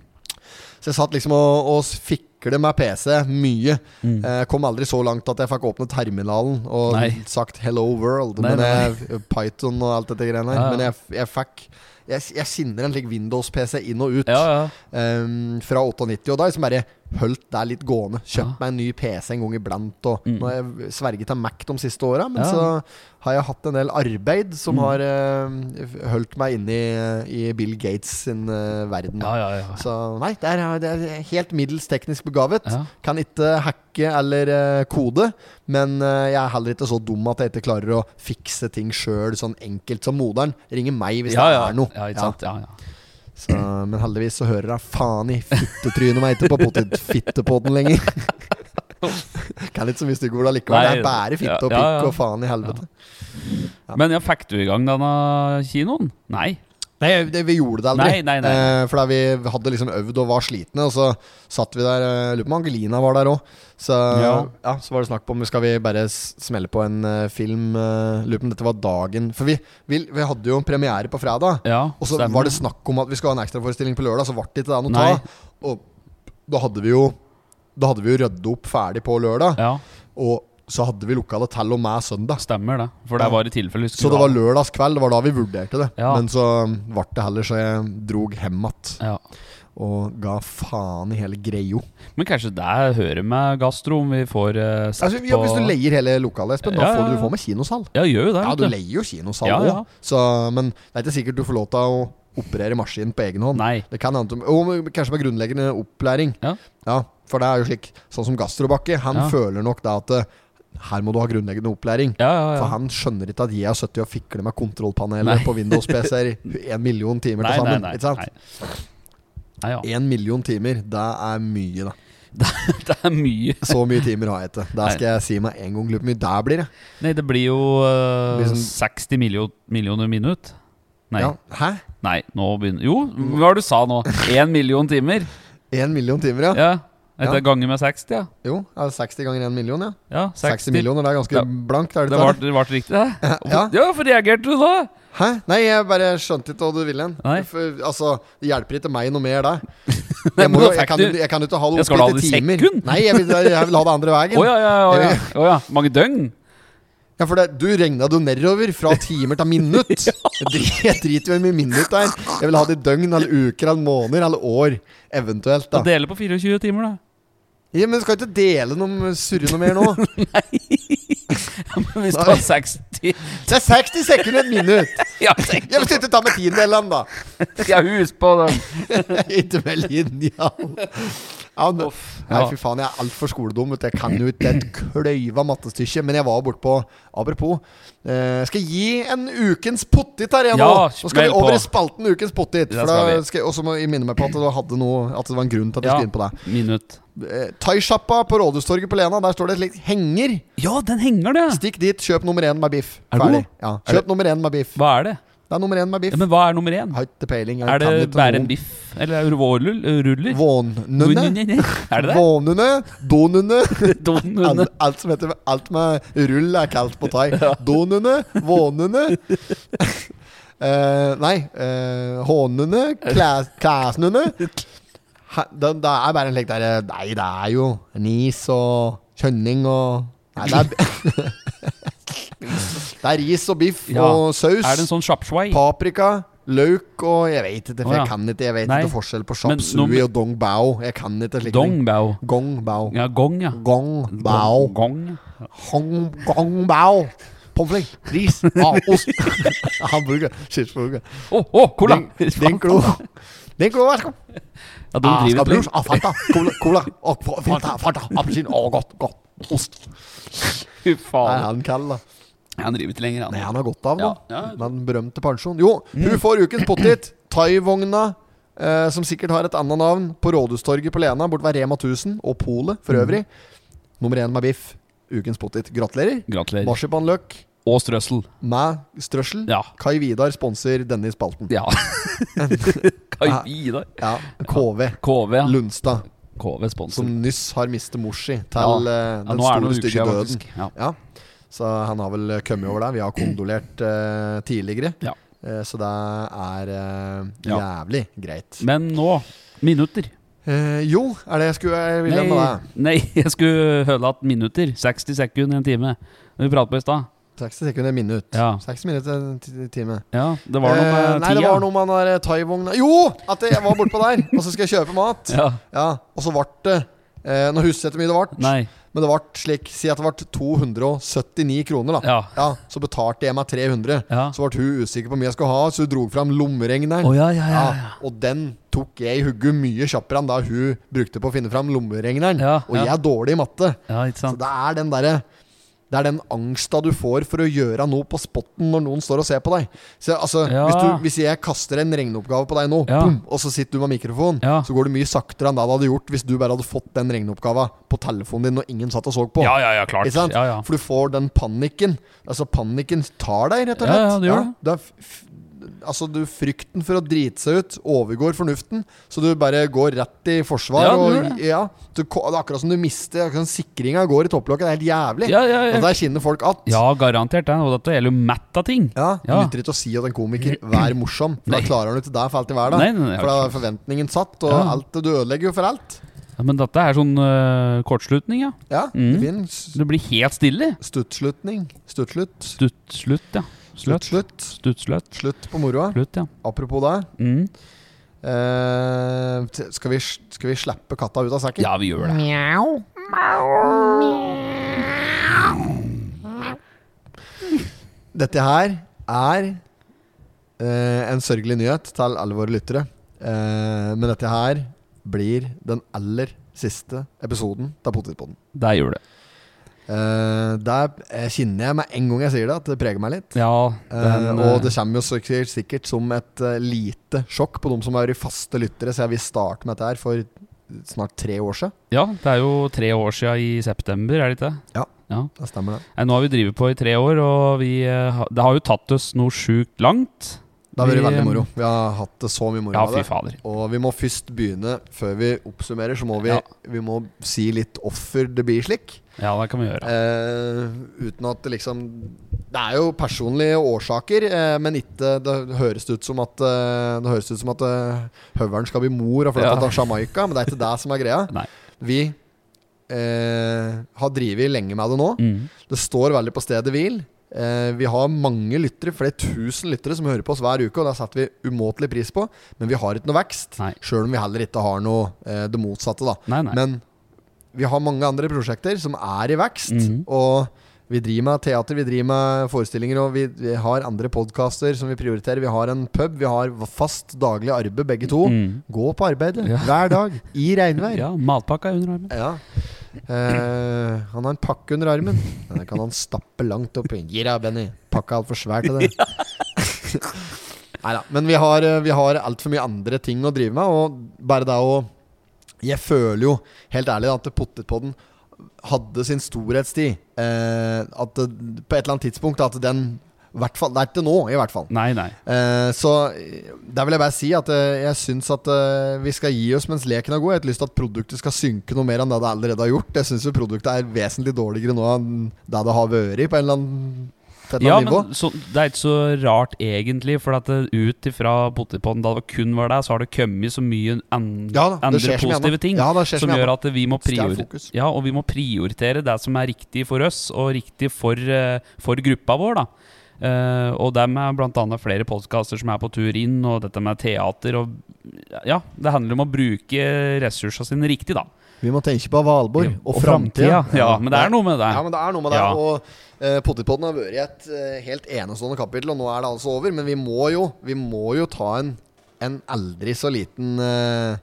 Så jeg satt liksom og, og fikle med PC mye. Mm. Eh, kom aldri så langt at jeg fikk åpne terminalen og Nei. sagt 'hello world'. Nei, men nei, jeg, Python og alt dette greiene. Ja, ja. Men jeg, jeg fikk Jeg, jeg sinner en slik Windows-PC inn og ut. Ja. Ehm, fra 98, og da liksom bare holdt det litt gående. Kjøpt Ja. meg en ny PC en gang iblant. Og Mm. Nå har jeg sverget til Mac de siste åra, men Ja. så har jeg hatt en del arbeid som Mm. har uh, holdt meg inne i, i Bill Gates sin uh, verden. ja. Så nei, det er, det er helt middels teknisk begavet. Kan ikke hacke eller uh, kode, men jeg er heller ikke så dum at jeg ikke klarer å fikse ting sjøl sånn enkelt som moderen. Ringer meg hvis det er noe. Ja, ikke sant? Ja, ja. Så, men heldigvis så hører jeg faen i fittetrynet meg ikke på potetfitte på den lenger. kan ikke så mye stygge ord allikevel. Det er bare fitte og ja, ja, pikk ja. og faen i helvete. Men ja, fikk du i gang denne kinoen? Nei. Nei, det, vi gjorde det aldri. Nei, nei, nei. Eh, for da vi hadde liksom øvd og var slitne, og så satt vi der eh, Lurer på om Angelina var der òg. Så, ja. Ja. så var det snakk om Skal vi bare smelle på en uh, film. Uh, lurer på om dette var dagen For vi, vi, vi hadde jo premiere på fredag. Ja, Og så stemmer. var det snakk om at vi skulle ha en ekstraforestilling på lørdag, så ble det ikke det noe av. Og da hadde vi jo Da hadde vi jo rydda opp ferdig på lørdag. Ja, Og så hadde vi lokale til og med søndag. stemmer det. For det Ja. var i tilfelle Så det var lørdagskveld. Det var da vi vurderte det. Ja. Men så ble det heller så jeg drog hjem igjen ja. og ga faen i hele greia. Men kanskje det hører med gastro om vi får uh, sett Altså, ja, hvis du leier hele lokalet, Espen, da får du, du ja. få med kinosal. Ja, gjør jo det. Ja, du leier jo kinosal òg, ja. Så- men det er ikke sikkert du får lov til å operere maskinen på egen hånd. Nei. Det kan hende Og kanskje med grunnleggende opplæring. Ja. For det er jo slik Sånn som Gastrobakke, han Ja. føler nok da at eh, her må du ha grunnleggende opplæring. Ja, ja, ja. For han skjønner ikke at jeg har sittet og fikler med kontrollpanelet på Windows-PC-er en million timer Nei, til sammen. nei, Ikke sant? nei. En million timer, det er mye, da. Det er mye. Så mye timer har jeg ikke. Der skal jeg si meg en gang. Hvor mye det blir. jeg. Nei, det blir jo uh, Det blir sånn- 60 million, millioner minutt. Nei. Hæ? Nei, nå begynner Jo, hva var det du sa nå? Én million timer? Én million timer, ja? Ja. Er det Ja. ganger med 60, ja? Jo, ja, 60 ganger en million, ja. Ja, 60 millioner, det er ganske Ja. blankt, er det ble, riktig, det? Ja. ja, hvorfor reagerte du da? Hæ? Nei, jeg bare skjønte ikke hva du ville hen. Altså, det hjelper ikke meg noe mer, det. Jeg, må, da jeg, kan, jeg kan ikke ha det Ja, skal du oppe ha det i timer. sekund? Nei, jeg vil, jeg vil ha det andre veien. Å ja, ja, ja, ja. Oh, ja. Mange døgn? Ja, for det, du regna det jo nedover fra timer til minutt. Jeg driter jo i minutt der. Jeg vil ha det i døgn eller uker eller måneder eller år, eventuelt. Da Dele på 24 timer, da. Ja, Men du skal ikke dele noe surre noe mer nå. Men hvis du har 60 Det er 60 sekunder et minutt! Ja, Jeg vil ikke ta med tiendelene, da. jeg husker på den. Ikke vel linjal. Ja, Nei, Ja. fy faen, jeg er altfor skoledum. Jeg kan jo ikke et kløyva mattestykke. Men jeg var bortpå Apropos. Eh, skal jeg gi en ukens pottit her igjen nå. Ja, Nå skal vi over på. i spalten Ukens pottit. Og også må jeg minne meg på at det, hadde noe At det var en grunn til at jeg Ja, skulle inn på det. minutt. Eh, Thaisjappa på Rådhustorget på Lena. Der står det et slikt henger. Ja, den henger, det! Stikk dit, kjøp nummer én med biff. Er Ferdig. god? Ja, Er kjøp nummer én med biff. Hva er det? Det er nummer én med biff. Ja, men hva er nummer én? Har ikke peiling. Er det bare en biff? Eller vårruller? Vånnunne. Er det det? Vånunne, donunne Donunne. alt, alt som heter Alt med rull er kalt på thai. Donunne, vånunne uh, Nei. Uh, hånunne, klæs- klæsnunne. Det, det er bare en slik derre Nei, det er jo nis og kjønning og Nei, det er Det er ris og biff Ja. og saus. Er det en sånn shapswai? Paprika, løk og Jeg vet ikke, for jeg kan ikke Jeg vet Nei. ikke forskjell på chop sui og dong bao. Jeg kan ikke slikt. Dong bao. Gong bao. Ja, gong, ja. Gong bao. Gong. Hong, gong bao. Pommes frites, ris, ah, ost. Hamburger, cheeseburger. Å, å, cola! Din- Dinklo. Dinklo, vær så god. Ja, de Ah, driver ah, på brus, ah, Fanta, cola, cola. og Fanta, Fanta, appelsin. Å, godt, godt. Ost. Fy Nei, faen. han kald, da. Han driver ikke lenger, han. Nei, han har godt av nå. Ja, ja. Den berømte pensjon. Jo, hun får ukens pottit. Thaivogna eh, som sikkert har et annet navn, på Rådhustorget på Lena, bort ved Rema 1000 og Polet for øvrig. Nummer én med biff. Ukens pottit. Gratulerer. Gratulerer. Marsipanløk Og strøssel. med strøssel. Ja. Kai Vidar sponser denne spalten. Ja. Kai Vidar. Ja, KV. KV, ja. Lundstad. KV sponsor. Som nyss har mistet mor si til Ja. eh, den store, stygge døden. Ja. Ja. Så han har vel kommet over der. Vi har kondolert uh, tidligere. Ja. Uh, så det er Ja. jævlig greit. Men nå minutter. Eh, jo, er det jeg skulle jeg ville med deg? nei, jeg skulle høre at minutter. 60 sekunder i en time. Vi pratet på i stad. 60 sekunder minutt. Ja. 60 minutter en time. Ja, det var noe Eh, med nei, det var noe med den der Thai-vogna Jo! At jeg var bortpå der, og så skal jeg kjøpe mat. Ja. Ja, Og så ble det eh, Nå husker jeg ikke hvor mye det ble. Nei. Men det ble slik Si at det ble 279 kroner, da. Ja. Så betalte jeg meg 300. Ja. Så ble hun usikker på hvor mye jeg skulle ha, så hun dro fram lommeregneren. Oh, ja, ja, ja, ja. Og den tok jeg i hugget mye kjappere enn da hun brukte på å finne fram lommeregneren. Ja, og ja. jeg er dårlig i matte. Ja, ikke Så det er den derre det er den angsta du får for å gjøre noe på spotten når noen står og ser på deg. Så, altså, Ja. hvis, du, hvis jeg kaster en regneoppgave på deg nå, Ja. boom, og så sitter du med mikrofon, Ja. så går det mye saktere enn det du hadde gjort hvis du bare hadde fått den regneoppgava på telefonen din når ingen satt og så på. Ja, ja, ja, klart. Ikke sant? Ja, ja. For du får den panikken. Altså Panikken tar deg, rett og slett. ja, det gjør det. er f altså du Frykten for å drite seg ut overgår fornuften, så du bare går rett i forsvar. Ja, og, ja, du, akkurat som du mister akkurat som Sikringa går i topplokket. Det er helt jævlig. Ja, ja, ja. Og der skinner folk att. Ja, garantert. det. Og dette gjelder jo matt av ting. Ja, Ja. nytter ikke å si at en komiker Vær morsom, for da klarer han ikke det for alt i nei, for da er forventningen satt, og alt, du ødelegger jo for alt. Ja, men dette er sånn uh, kortslutning, ja. Ja, Mm. det Det blir helt stille. stuttslutning. Stuttslutt. Stuttslutt, ja. Slutt. Slutt. Slutt, Slutt på moroa. Slutt, ja. Apropos det. Mm. Uh, skal, vi, skal vi slippe katta ut av sekken? Ja, vi gjør det. Dette her er uh, en sørgelig nyhet til alle våre lyttere. Uh, men dette her blir den aller siste episoden av Potetpodden. Der gjør det. Uh, der eh, kjenner jeg med en gang jeg sier det, at det preger meg litt. Ja, den, uh, og øh, det kommer jo sikkert, sikkert som et uh, lite sjokk på de som har vært faste lyttere siden vi startet med dette her for snart tre år siden. Ja, det er jo tre år siden i september, er det ikke det? Ja. ja. Det stemmer det. Nå har vi drevet på i tre år, og vi, det har jo tatt oss noe sjukt langt. Det har vært veldig eh, moro. Vi har hatt det så mye moro Ja, fy fader. Og vi må først begynne, før vi oppsummerer, så må vi, Ja. vi må si litt hvorfor det blir slik. Ja, det kan vi gjøre. Eh, uten at det liksom Det er jo personlige årsaker, eh, men ikke Det høres ut som at eh, Det høres ut som at eh, høveren skal bli mor og flytte Ja. til Jamaica, men det er ikke det som er greia. Nei. Vi eh, har drevet lenge med det nå. Mm. Det står veldig på stedet hvil. Eh, vi har mange lyttere, flere tusen lyttere som hører på oss hver uke, og det setter vi umåtelig pris på. Men vi har ikke noe vekst, sjøl om vi heller ikke har noe det motsatte. da Nei, nei. Men vi har mange andre prosjekter som er i vekst, Mhm. og vi driver med teater, vi driver med forestillinger, og vi, vi har andre podkaster som vi prioriterer. Vi har en pub, vi har fast daglig arbeid, begge to. Mm. Gå på arbeid Ja. hver dag, i regnvær. Ja, matpakka er under armen. Ja. Uh, han har en pakke under armen. Den kan han stappe langt oppi. Gi deg, Benny. Pakka er altfor svær til det. Nei da. Men vi har, eh, vi har altfor mye andre ting å drive med, og bare det å Jeg føler jo, helt ærlig, at Potetpodden hadde sin storhetstid. Eh, at det, på et eller annet tidspunkt at den hvert fall, Det er ikke nå, i hvert fall. Nei, nei. Eh, så eh, der vil jeg bare si at eh, jeg syns at eh, vi skal gi oss mens leken er god. Jeg har ikke lyst til at produktet skal synke noe mer enn det det allerede har gjort. Jeg syns produktet er vesentlig dårligere nå enn det det har vært på en eller annen et eller Ja, nivå. men så, det er ikke så rart egentlig, for at det, ut ifra potetpodden, da det kun var der, så har det kommet så mye an, Ja da, andre positive ting Ja, det skjer som gjør at vi må, ja, og vi må prioritere det som er riktig for oss, og riktig for, eh, for gruppa vår. da Uh, og dem er bl.a. flere podkaster som er på tur inn, og dette med teater. Og ja, Det handler om å bruke ressursene sine riktig, da. Vi må tenke på Valborg Ja, og og framtida. Ja, men det er noe med det. Ja, men det er noe med det. Ja. Og uh, Potetpodden har vært i et eh, helt enestående kapittel, og nå er det altså over. Men vi må jo, vi må jo ta en, en aldri så liten uh,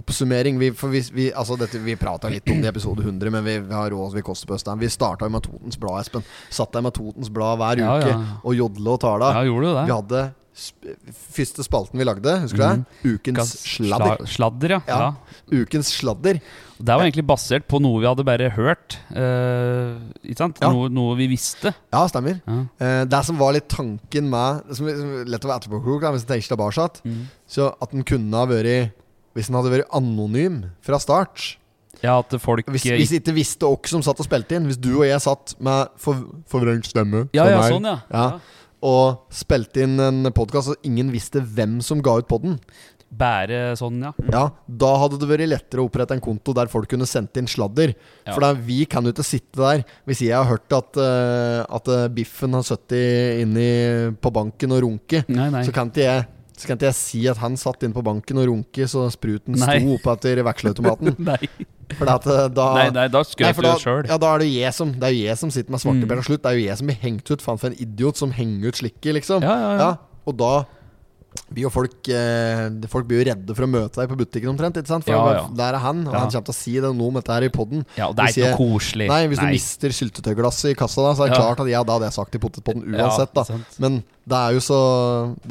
oppsummering. Vi, for vi, vi, altså dette, vi prata litt om det i episode 100, men vi, vi har råd vi koster på Østheim. Vi starta med Totens Blad, Espen. Satt der med Totens Blad hver Ja, uke ja. og jodle og tala. Ja, gjorde du det? Vi hadde sp første spalten vi lagde, husker du det? Ukens sladder. sla- Sladder, ja. Ja. ja. Ukens sladder. Det var egentlig basert på noe vi hadde bare hørt. Uh, ikke sant? Ja. Noe, noe vi visste. Ja, stemmer. Ja. Uh, det som var litt tanken med Som som lett å være etterpåklok, hvis en tenker tilbake Mm. Så at den kunne ha vært Hvis den hadde vært anonym fra start Ja, at folk Hvis, hvis ikke visste hvem som satt og spilte inn Hvis du og jeg satt med for, forvrengt stemme Ja, ja, meg, sånn, ja. ja, Og spilte inn en podcast Og ingen visste hvem som ga ut podden Bære sånn, ja. Ja, da hadde det vært lettere å opprette en konto Der folk kunne sendt inn sladder Ja. For da, vi kan jo ikke sitte der Hvis jeg har hørt at, uh, at eh, Biffen har sittet inne på banken og runket Nei, nei. Så kan ikke jeg så kan ikke jeg si at han satt inne på banken og runket Så spruten Nei. sto opp etter veksleautomaten. nei. For at, eh, da nei, nei, da skrøt du da, sjøl. ja, da er det jeg som Det er jo jeg som sitter med svarteper Mm. slutt. Det er jo jeg som blir hengt ut. Faen for en idiot som henger ut slikke, liksom. Ja, ja, ja. Og da jo folk eh, Folk blir jo redde for å møte deg på butikken omtrent. For Ja, ja. der er han, og Ja. han kommer til å si det noe om dette her i poden. Ja, og det er ikke noe koselig. Nei, hvis Nei. du mister syltetøyglasset i kassa, da, så er det klart at ja, da hadde jeg sagt i potetpodden uansett, da. Men det er jo så,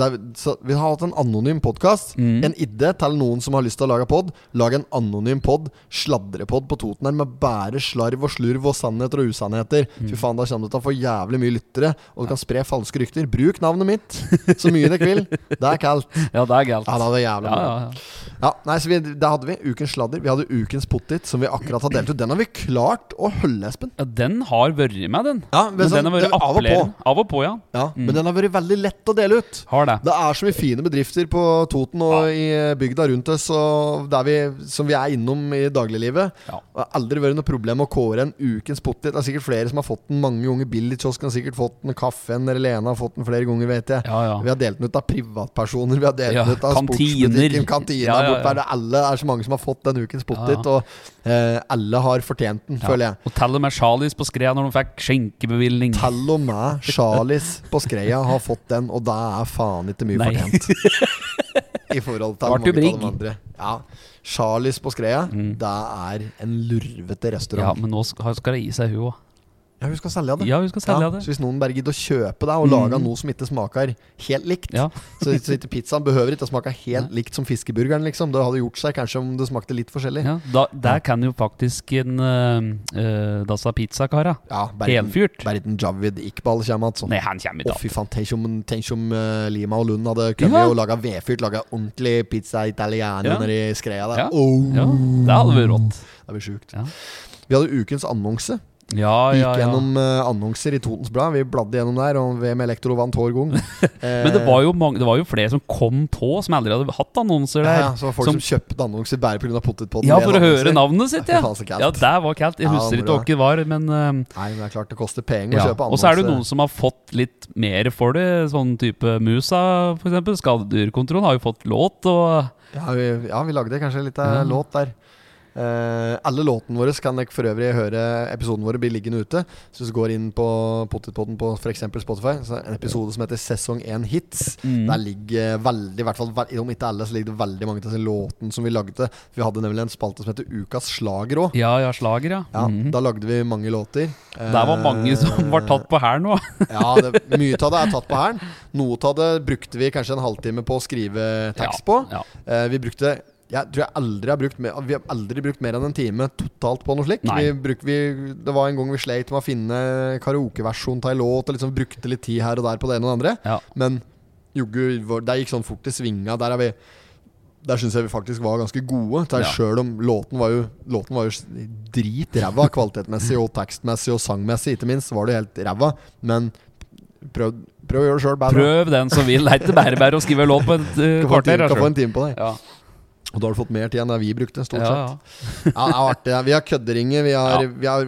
er, så Vi har hatt en anonym podkast. Mm. En idé til noen som har lyst til å lage pod. Lag en anonym pod, sladrepod på Toten her, med bare slarv og slurv og sannheter og usannheter. Mm. Fy faen, da kommer du til å få jævlig mye lyttere, og du kan spre falske rykter. Bruk navnet mitt så mye dere vil. Det er kaldt. Ja, det er galt. Ja, det hadde jævlig Ja, ja, ja. Ja, nei, så vi, Det hadde vi. Ukens sladder. Vi hadde ukens pottit, som vi akkurat har delt ut. Den har vi klart å holde, Espen. ja, den har vært med, den. Ja, men men sånn, den har vært er av og på. appellerende. Av og på, ja. Ja, Men den har vært veldig lett å dele ut. Har det. Det er så mye fine bedrifter på Toten og i eh, bygda rundt oss og der vi, som vi er innom i dagliglivet. Ja. Det har aldri vært noe problem å kåre en ukens pottit. Det er sikkert flere som har fått den mange ganger. Billy Kiosk har sikkert fått den. Kaffen eller Lena har fått den flere ganger, vet jeg. Ja, ja. Vi har delt den ut av privatpersoner. Vi har delt Ja, den ut av kantiner. sportsbutikken. Kantina Ja, ja, borte ja. der. Er Alle er så mange som har fått den ukens pottit. Ja, Og eh, alle har fortjent den, Ja. føler jeg. Og til og med Charlies på skreia når de fikk skjenkebevilgning. Til og med Charlies på Skreia har fått den, og da er faen ikke mye Nei. fortjent. I forhold til mange av de andre. Ja. Charlies på Skreia, Mm. det er en lurvete restaurant. Ja, men nå skal det gi seg, hun òg. Ja, hun skal selge det. Ja, hun skal selge det. Så hvis noen bare gidder å kjøpe det og Mm. lage noe som ikke smaker helt likt Ja. Så, så ikke pizzaen behøver ikke å smake helt likt som fiskeburgeren, liksom. Det hadde gjort seg kanskje om det smakte litt forskjellig. Ja, da, der kan jo faktisk en uh, Dassa Pizza-kara Ja, Helfyrt. Bare ikke Javid Iqbal kommer altså. Nei, han kommer Å, ikke fy faen. Tenk om, tenk om uh, Lima og Lund hadde Ja. og laga vedfyrt, laga ordentlig pizza italiano Ja. nede i skreia der. Ja. Oh, Ja, det hadde vært rått. Det blir sjukt. Ja. Vi hadde ukens annonse. Ja, ja, gikk ja. gjennom eh, annonser i Totens Blad. Vi bladde gjennom der, og VM Elektro vant hver gang. Eh, Men det var, mange, det var jo flere som kom på, som aldri hadde hatt annonser ja, der. ja, så var folk som, som- kjøpte annonser bare pga. potetpodden. Ja, for å annonser. høre navnet sitt, ja. Ja, det var kaldt. Jeg husker ikke hva det var, men uh, Nei, men det er klart det koster penger ja. å kjøpe annonser. Og så er det noen som har fått litt mer for det. Sånn type Musa, eksempel. Skadedyrkontrollen har jo fått låt, og Ja, vi, ja, vi lagde kanskje litt Ja. låt der. Eh, alle låtene våre kan dere for øvrig høre episoden våre blir liggende ute. Så hvis du går inn på Potetpodden på f.eks. Spotify, så er det en episode som heter Sesong 1 Hits. Mm. Der ligger veldig, i hvert fall om ikke alle, så ligger det veldig mange av disse låtene som vi lagde. Vi hadde nemlig en spalte som heter Ukas slager òg. Ja, ja, slager, ja. Ja, -hmm. Da lagde vi mange låter. Det var mange som var tatt på her nå. Ja, det, mye av det er tatt på hælen. Noe av det brukte vi kanskje en halvtime på å skrive tekst på. Ja. Uh, vi brukte jeg tror jeg aldri har brukt mer, Vi har aldri brukt mer enn en time totalt på noe slikt. Vi vi, det var en gang vi sleit med å finne karaokeversjon av ei låt, og liksom brukte litt tid her og der på det ene og det andre. Ja. Men joggu, det gikk sånn fort i svinga. Der er vi Der syns jeg vi faktisk var ganske gode. Ja. Sjøl om låten var jo Låten var jo dritræva kvalitetmessig og tekstmessig og sangmessig, ikke minst, var det helt ræva. Men prøv, prøv å gjøre det sjøl. Prøv den som vil. Det er ikke bare bare å skrive låt på et uh, kvarter. Kan få en time på deg. Ja. Og da har du fått mer tid enn det vi brukte, stort Ja, sett. ja. Ja, det er artig. Vi har kødderinger. Vi har, Ja. vi har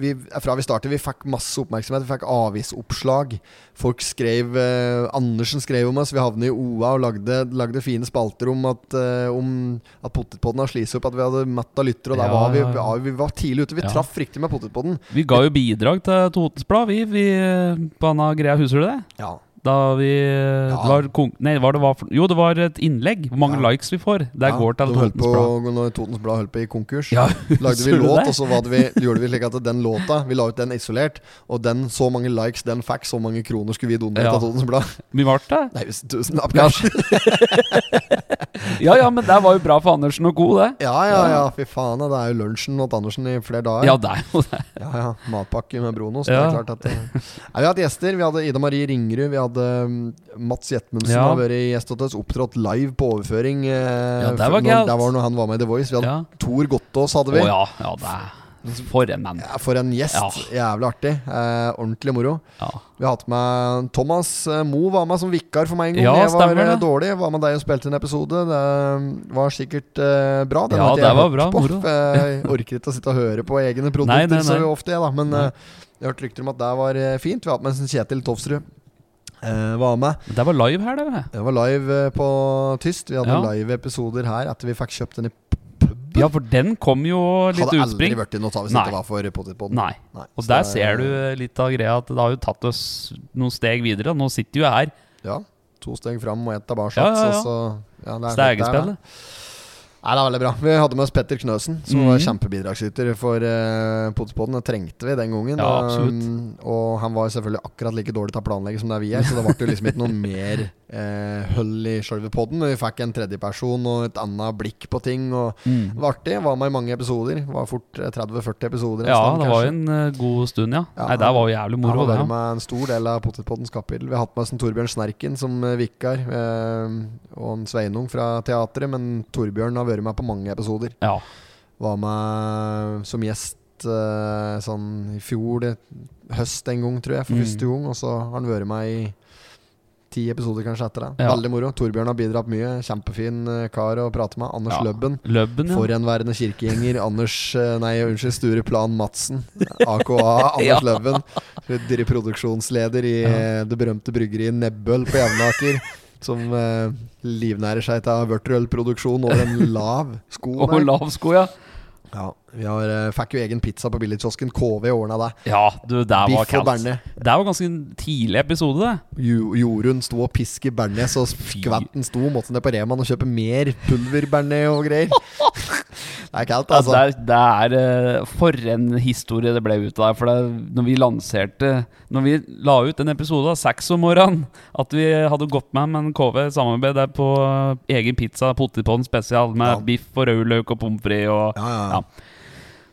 vi, Fra vi startet, vi fikk masse oppmerksomhet. Vi fikk avisoppslag. Folk skrev eh, Andersen skrev om oss. Vi havnet i OA og lagde, lagde fine spalter om at, eh, om at Potetpodden har slitt opp, at vi hadde mett av lyttere. Og der var vi, ja, ja. vi, var tidlig ute. Vi Ja. traff riktig med Potetpodden. Vi ga jo bidrag til Totens Blad, vi, vi eh, på denne greia. Husker du det? Ja. Da vi det var, Nei, var det var Jo, det var et innlegg. Hvor mange Ja. likes vi får. Det Ja, går til Totens Blad. Når Totens Blad holdt på i konkurs, Ja, lagde vi låt, og så vi, gjorde vi slik at den låta Vi la ut den isolert, og den så mange likes den fikk, så mange kroner skulle vi donere Ja. til Totens Blad. Mye ble det? Nei, hvis tusenlapp, Ja. kanskje. Ja ja, men det var jo bra for Andersen og co., det. Ja, ja, ja, fy faen. Det er jo lunsjen til Andersen i flere dager. Ja, det er jo det. Ja, ja, Matpakke med Bronos Ja. Det er klart at det. Nei, Vi har hatt gjester. Vi hadde Ida Marie Ringerud. Vi hadde um, Mats Jetmundsen Ja. har vært gjest hos oss. Opptrådt live på overføring. eh, Ja, det var gøyalt. Det var når han var med i The Voice. Vi hadde Ja. Tor Gottaas, hadde vi. vi. ja, ja, det er For en mann. Ja, for en gjest. Jævlig artig. Eh, ordentlig moro. Ja. Vi har hatt med Thomas eh, Mo var med som vikar for meg en gang. Ja, jeg var stemmer eh, det. dårlig. Var med deg og spilte en episode. Det eh, var sikkert eh, bra. Den Ja, det var bra, på. moro. Jeg orker ikke å sitte og høre på egne produkter Nei, nei, så nei. ofte, jeg, da. Men jeg har hørt rykter om at det var fint. Vi har hatt med Kjetil Tofsrud. Eh, var med. Det var live her, det. Det var live eh, på Tyst. Vi hadde Ja. live-episoder her etter vi fikk kjøpt den i Ja, for den kom jo litt Hadde aldri utspring. vært i noe av hvis Nei. det var for Potetpodden. Nei. Nei. Og der er- ser du litt av greia at det har jo tatt oss noen steg videre. Nå sitter vi her. Ja. To steg fram og ett tilbake. Ja, ja, ja. så- ja, det er. Stegespillet. Nei, det er veldig bra. Vi hadde med oss Petter Knøsen, som mm. var kjempebidragsyter for uh, Potspodden. Det trengte vi den gangen. Ja, absolutt. Um, og han var selvfølgelig akkurat like dårlig til å planlegge som det er vi er, så det ble jo liksom ikke noe mer uh, hull i sjølve podden. Vi fikk en tredjeperson og et annet blikk på ting. Og Mm. Det var artig. Var med i mange episoder. Var fort eh, 30-40 episoder. en Ja, stund, det var en uh, god stund, ja. Ja, Nei, det var jo jævlig Han moro, har det. vært Ja. med en stor del av Potetpoddens kapittel. Vi har hatt med oss en Torbjørn Snerken som eh, vikar, uh, og en Sveinung fra teatret. Men Torbjørn har vært med på mange episoder. ja. Var med som gjest eh, sånn i fjor, det, høst en gang, tror jeg, for Mm. første gang. Og så har han vært med i ti episoder kanskje etter det. Ja. Veldig moro. Torbjørn har bidratt mye. Kjempefin eh, kar å prate med. Anders Ja. Løbben. Løbben, ja. Forhenværende kirkegjenger Anders eh, Nei, unnskyld, Sture Plan Madsen. AKA Anders Ja. Løbben. Produksjonsleder i det berømte bryggeriet Nebbøl på Jevnaker. Som eh, livnærer seg til vørterølproduksjon over en lav sko. Og lav sko, ja. Ja, vi har, eh, fikk jo egen pizza på billigkiosken. KV ordna det. Ja, du, det var Biff og kaldt. bearnés. Det var ganske en tidlig episode, det. Jo- Jorunn sto og piske bearnés, og skvetten sto. Måtte ned på Reman og kjøpe mer pulverbearnés og greier. Det er kaldt, Ja, altså. det, er, det er eh, For en historie det ble ut av. For det, når vi lanserte Når vi la ut en episode av Seks om morgenen, at vi hadde gått med med en KV samarbeid der på eh, egen pizza, potetpodden spesial, med Ja. biff og rødløk og pommes frites og. Ja.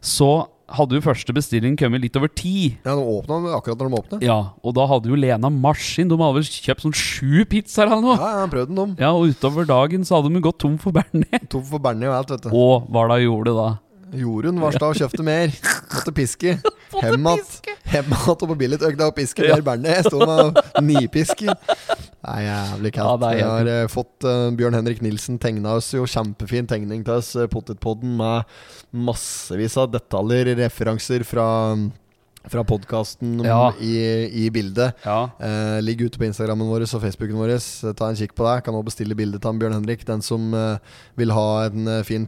Så hadde jo første bestilling kommet litt over ti. Ja, de åpna akkurat når de åpna. Ja, og da hadde jo Lena maskin. De hadde vel kjøpt sånn sju pizzaer eller noe. Ja, ja, prøvde den om. Ja, og utover dagen så hadde de gått tom for bearnés. Tom for bearnés og alt, vet du. Og hva da gjorde da? Jorunn varsla og kjøpte mer. Måtte piske. Hemmat. Hemmat og på billigtøgda og piske mer bearnés. Sto med nipisker. Det er jævlig Ja, kaldt. Vi har helt eh, fått uh, Bjørn Henrik Nilsen tegna oss jo kjempefin tegning til oss, uh, Potetpodden, med massevis av detaljer, referanser fra fra podkasten Ja. i, i bildet. Ja. Eh, ligg ute på Instagrammen vår og Facebooken vår. Ta en kikk på det. Kan også bestille bilde av Bjørn Henrik, den som eh, vil ha en fin fin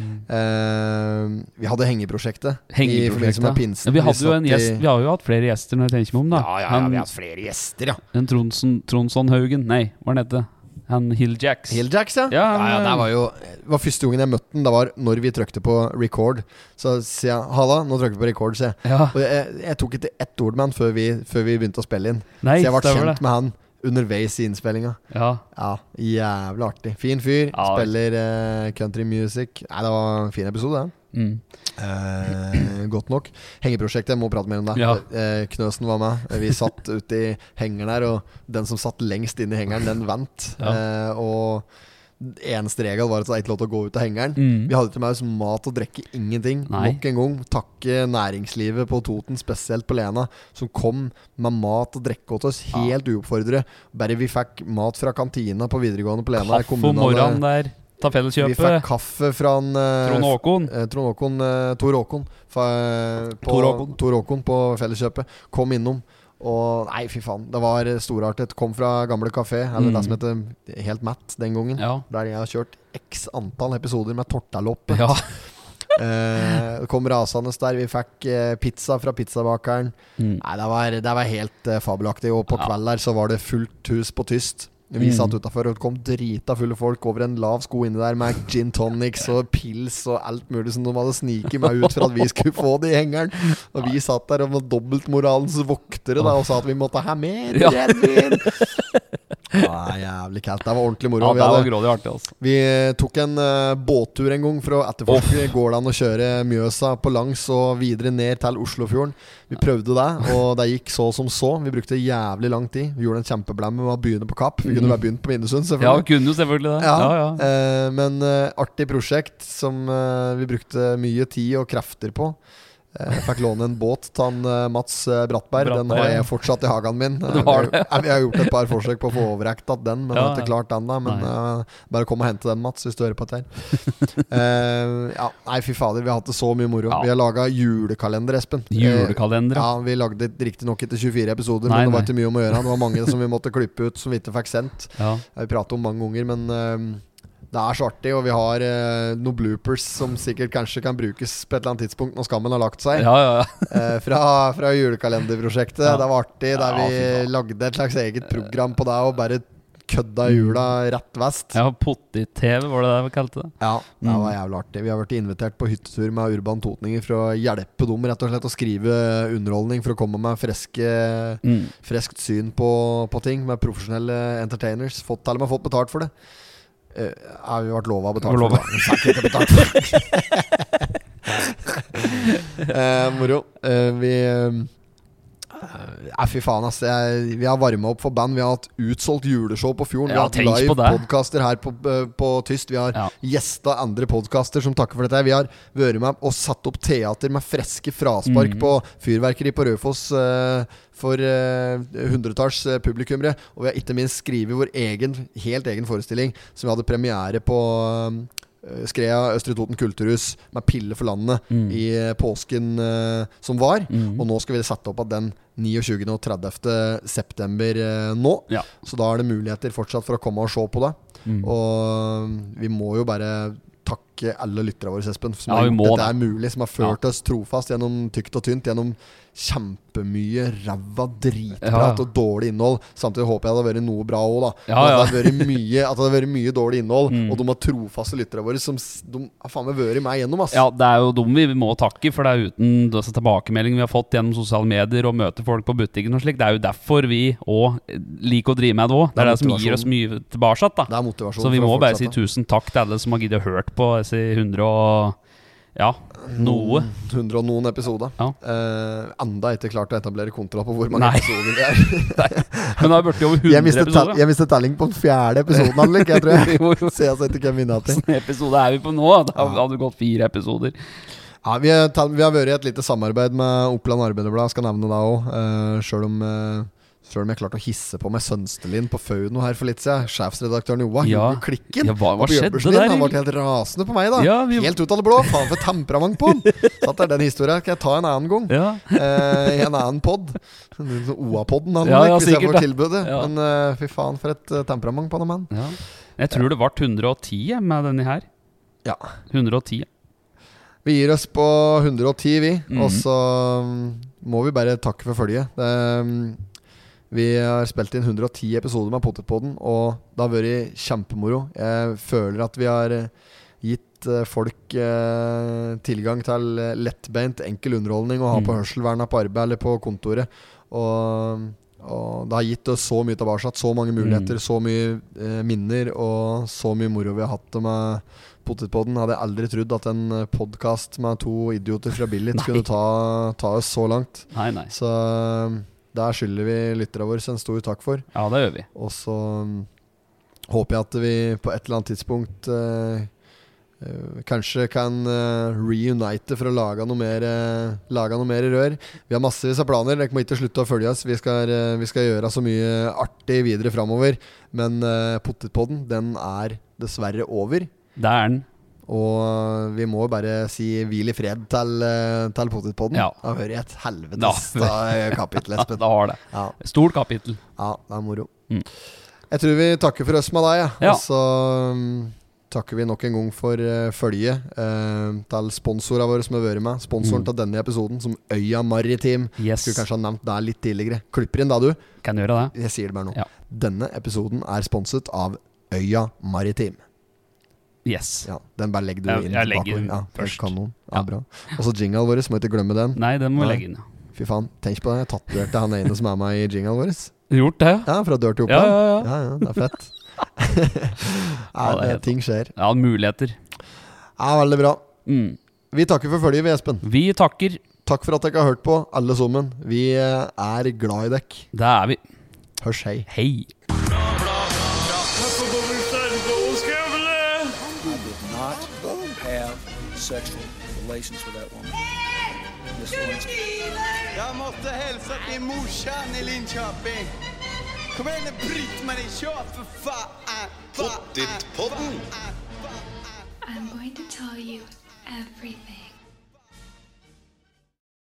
Mm. Eh, vi hadde hengeprosjektet, i forbindelse med pinsen. Ja, vi, jo en gjest, vi har jo hatt flere gjester, når jeg tenker meg om. da Ja, ja, ja, vi har hatt flere gjester, ja. En Tronsson Haugen, Nei, hva han heter Han Hilljacks. Hilljacks, ja. Ja, ja, ja, det var jo Det var første gangen jeg møtte den. Det var når vi trykte på record. Så sier jeg 'halla, nå trykker vi på record', sier jeg. Og jeg, jeg tok ikke ett ord med han før vi, før vi begynte å spille inn. Nei, så jeg ble kjent det. med han underveis i innspillinga. Ja. Ja, jævlig artig. Fin fyr. Ja. Spiller uh, country music. Nei, det var en fin episode, det. Mm. Eh, godt nok. Hengeprosjektet, jeg må prate mer om det. Ja. Eh, Knøsen var med. Vi satt ute i hengeren der, og den som satt lengst inn i hengeren, den vant. Ja. Eh, og eneste regel var at det var ikke lov til å gå ut av hengeren. Mm. Vi hadde ikke med oss mat og drikke, ingenting. Nei. Nok en gang takke næringslivet på Toten, spesielt på Lena, som kom med mat og drikke til oss, helt uoppfordret. Bare vi fikk mat fra kantina på videregående på Lena. Kaffe om morgenen der. Ta felleskjøpet. vi fikk kaffe fra en, eh, Trond Håkon. eh, Trond Håkon eh, Tor Håkon. På, Tor Håkon. Tor Håkon på Felleskjøpet. Kom innom. Og nei, fy faen. Det var storartet. Kom fra gamle kafé, eller Mm. det som heter Helt Matt den gangen. Ja. Der jeg har kjørt x antall episoder med Tortaloppe. Ja. Eh, kom rasende der. Vi fikk eh, pizza fra pizzabakeren. Mm. Nei, det var, det var helt eh, fabelaktig. Og på Ja. kveld der så var det fullt hus på tyst. Vi Mm. satt utafor, og det kom drita fulle folk over en lav sko inni der med gin tonics og pils og alt mulig som de hadde sniket meg ut for at vi skulle få det i hengeren. Og vi satt der og var dobbeltmoralens voktere da og sa at vi måtte ha mer Ja. Ja, jævlig kaldt. Det var ordentlig moro. Ja, det var grådig artig, altså. vi eh, tok en uh, båttur en gang for å etterforske Går det an å kjøre Mjøsa på langs og videre ned til Oslofjorden. Vi prøvde det, og det gikk så som så. Vi brukte jævlig lang tid. Vi gjorde en kjempeblemme med å begynne på Kapp. Vi kunne bare begynt på Minnesund, Ja, vi kunne jo selvfølgelig det. Ja, Ja, ja. Uh, men uh, artig prosjekt som vi brukte mye tid og krefter på. Eh, Jeg fikk låne en båt til han eh, Mats Brattberg. Brattberg. Den har jeg fortsatt i hagen min. Du har Eh, har gjort et par forsøk på å få overrekta den, men Ja, har ikke klart den. da Men eh, bare kom og hente den, Mats, hvis du hører på dette. Eh, ja, nei, fy fader, vi har hatt det så mye moro. Ja. Vi har laga julekalender, Espen. Eh, Julekalender, ja. Vi lagde riktignok ikke 24 episoder, Nei, men det var ikke mye om å gjøre. Det var mange som vi måtte klippe ut, som vi ikke fikk sendt. ja. Vi har pratet om mange ganger, men eh, det er så artig. Og vi har eh, noen bloopers som sikkert kanskje kan brukes på et eller annet tidspunkt når skammen har lagt seg. Ja, ja, ja. Eh, fra, fra julekalenderprosjektet. Det var artig. Der vi lagde et slags eget program på det og bare kødda jula rett vest. ja Potti-TV, var det det vi kalte det? Ja, det Mm. var jævlig artig. Vi har vært invitert på hyttetur med Urban Totninger for å hjelpe dem rett og slett å skrive underholdning for å komme med freske, Mm. freskt syn på, på ting med profesjonelle entertainers. Fått, eller med fått betalt for det. Eh, ja, vi vært lova å betale for det. Fikk ikke betalt for eh, moro. Eh, vi eh, Nei, fy faen, ass. Jeg, vi har varma opp for band. Vi har hatt utsolgt juleshow på Fjorden. Vi har hatt live podkaster her på, eh, på Tyst. Vi har Ja. gjesta andre podkaster som takker for dette. Vi har vært med og satt opp teater med freske fraspark mm. på fyrverkeri på Raufoss uh, for eh, hundretalls uh, publikummere. Og vi har ikke minst skrevet vår egen, helt egen forestilling, som vi hadde premiere på eh, Skrea Østre Toten kulturhus med Pille for landet Mm. i eh, påsken uh, som var. Mm. Og nå skal vi sette opp at den 29. og 30. september uh, nå. Ja. Så da er det muligheter fortsatt for å komme og se på det. Mm. Og vi må jo bare takke alle lytterne våre, Espen, som Ja, har gjort dette det. er mulig. Som har ført oss trofast gjennom tykt og tynt. Gjennom kjempemye ræva dritprat Ja, og dårlig innhold. Samtidig håper jeg det hadde vært noe bra òg, da. Ja, ja. At, det mye, at det hadde vært mye dårlig innhold. Mm. Og de har trofaste lyttere våre som De har faen meg vært meg gjennom, ass. Ja, det er jo dem vi må takke, for det er uten disse tilbakemeldingene vi har fått gjennom sosiale medier og møte folk på butikken og slik. Det er jo derfor vi òg liker å drive med det òg. Det er det som gir oss mye tilbake. da Det er motivasjon Så vi må bare si tusen takk til alle som har giddet høre på disse 100 og Ja, noe. 100 og noen episoder. Ja. Eh, enda ikke klart å etablere kontroll på hvor mange Nei. episoder det er. Men da burde over 100 Jeg mistet, episoder. jeg mistet telling på den fjerde episoden, jeg tror jeg. Se jo. etter ikke vinner til. Hvilken episode er vi på nå? Da hadde det gått fire episoder. Ja, vi, er, vi har vært i et lite samarbeid med Oppland Arbeiderblad, skal nevne det òg. Uh, Sjøl om uh, Selv om jeg klarte å hisse på meg Sønstelin på Fauno her for litt siden. Sjefsredaktøren Joa Ja. gjorde klikken. Ja, hva- hva skjedde der, Han ble helt rasende på meg, da. Ja, vi- Helt ut av det blå. Faen for temperament på han! Så at det er den historien skal jeg ta en annen gang. Ja. Eh, I en annen pod. OA-podden, han, Ja, ja, hvis jeg får tilbudet. Men uh, fy faen, for et eh, temperament på han mann. ja. Jeg tror det ble 110 med denne her. Ja. 110. Vi gir oss på 110, vi. Mhm. Og så mm, må vi bare takke for følget. Det, mm, vi har spilt inn 110 episoder med Potetpodden, og det har vært kjempemoro. Jeg føler at vi har eh, gitt eh, folk eh, tilgang til lettbeint, enkel underholdning å ha på Mhm. hørselverna på arbeid eller på kontoret. Og, og det har gitt oss så mye tilbake. Så mange muligheter, mm. så mye eh, minner og så mye moro vi har hatt med Potetpodden. Hadde jeg aldri trodd at en podkast med to idioter fra Billit kunne ta, ta oss så langt. Nei, nei. Så der skylder vi lytterne våre en stor takk for. Ja, det gjør vi. Og så mm, håper jeg at vi på et eller annet tidspunkt eh, eh, kanskje kan eh, reunite for å lage noe, mer, eh, lage noe mer rør. Vi har massevis av planer. Dere må ikke slutte å følge oss. Vi skal, eh, vi skal gjøre så mye artig videre framover. Men uh, Potetpodden, den er dessverre over. Det er den. Og vi må bare si hvil i fred til, uh, til Potetpodden. Ja. Det har vært et helvetes Ja. eh, kapittel, Espen. Det har det. Ja. Stort kapittel. Ja, det er moro. Mm. Jeg tror vi takker for oss med deg. Ja. Ja. Og så um, takker vi nok en gang for uh, følget uh, til sponsorene våre som har vært med. Sponsoren Mm. til denne episoden, som Øya Maritim. Yes. Skulle kanskje ha nevnt det litt tidligere. Klipper inn da, du. Kan gjøre det. Jeg sier det bare nå. Denne episoden er sponset av Øya Maritim. Yes. Ja, Den bare legger du Jeg- inn jeg legger bakover. ja, først. Kanon. Ja, Ja. bra. Og så jingle vår, må ikke glemme den. Nei, den må vi legge inn. ja. Fy faen, tenk på det. Jeg tatoverte han ene som er med i jingle vår. Gjort det? Ja, fra dør til Ja, Oppland. ja, ja. ja, det er fett. Ja, ja, det det, ting skjer. Ja, muligheter. Ja, veldig bra. Mm. Vi takker for følget, vi, Espen. Vi takker. Takk for at dere har hørt på, alle sammen. Vi eh, er glad i dere. Det er vi. Hørs hei. Hei. Relations with that woman. Miss Lewinsky. Jag måste hälsa till morsan i Linköping. Kom igen nu Britt-Marie, kör för fan! Pottitpodden! I'm going to tell you everything.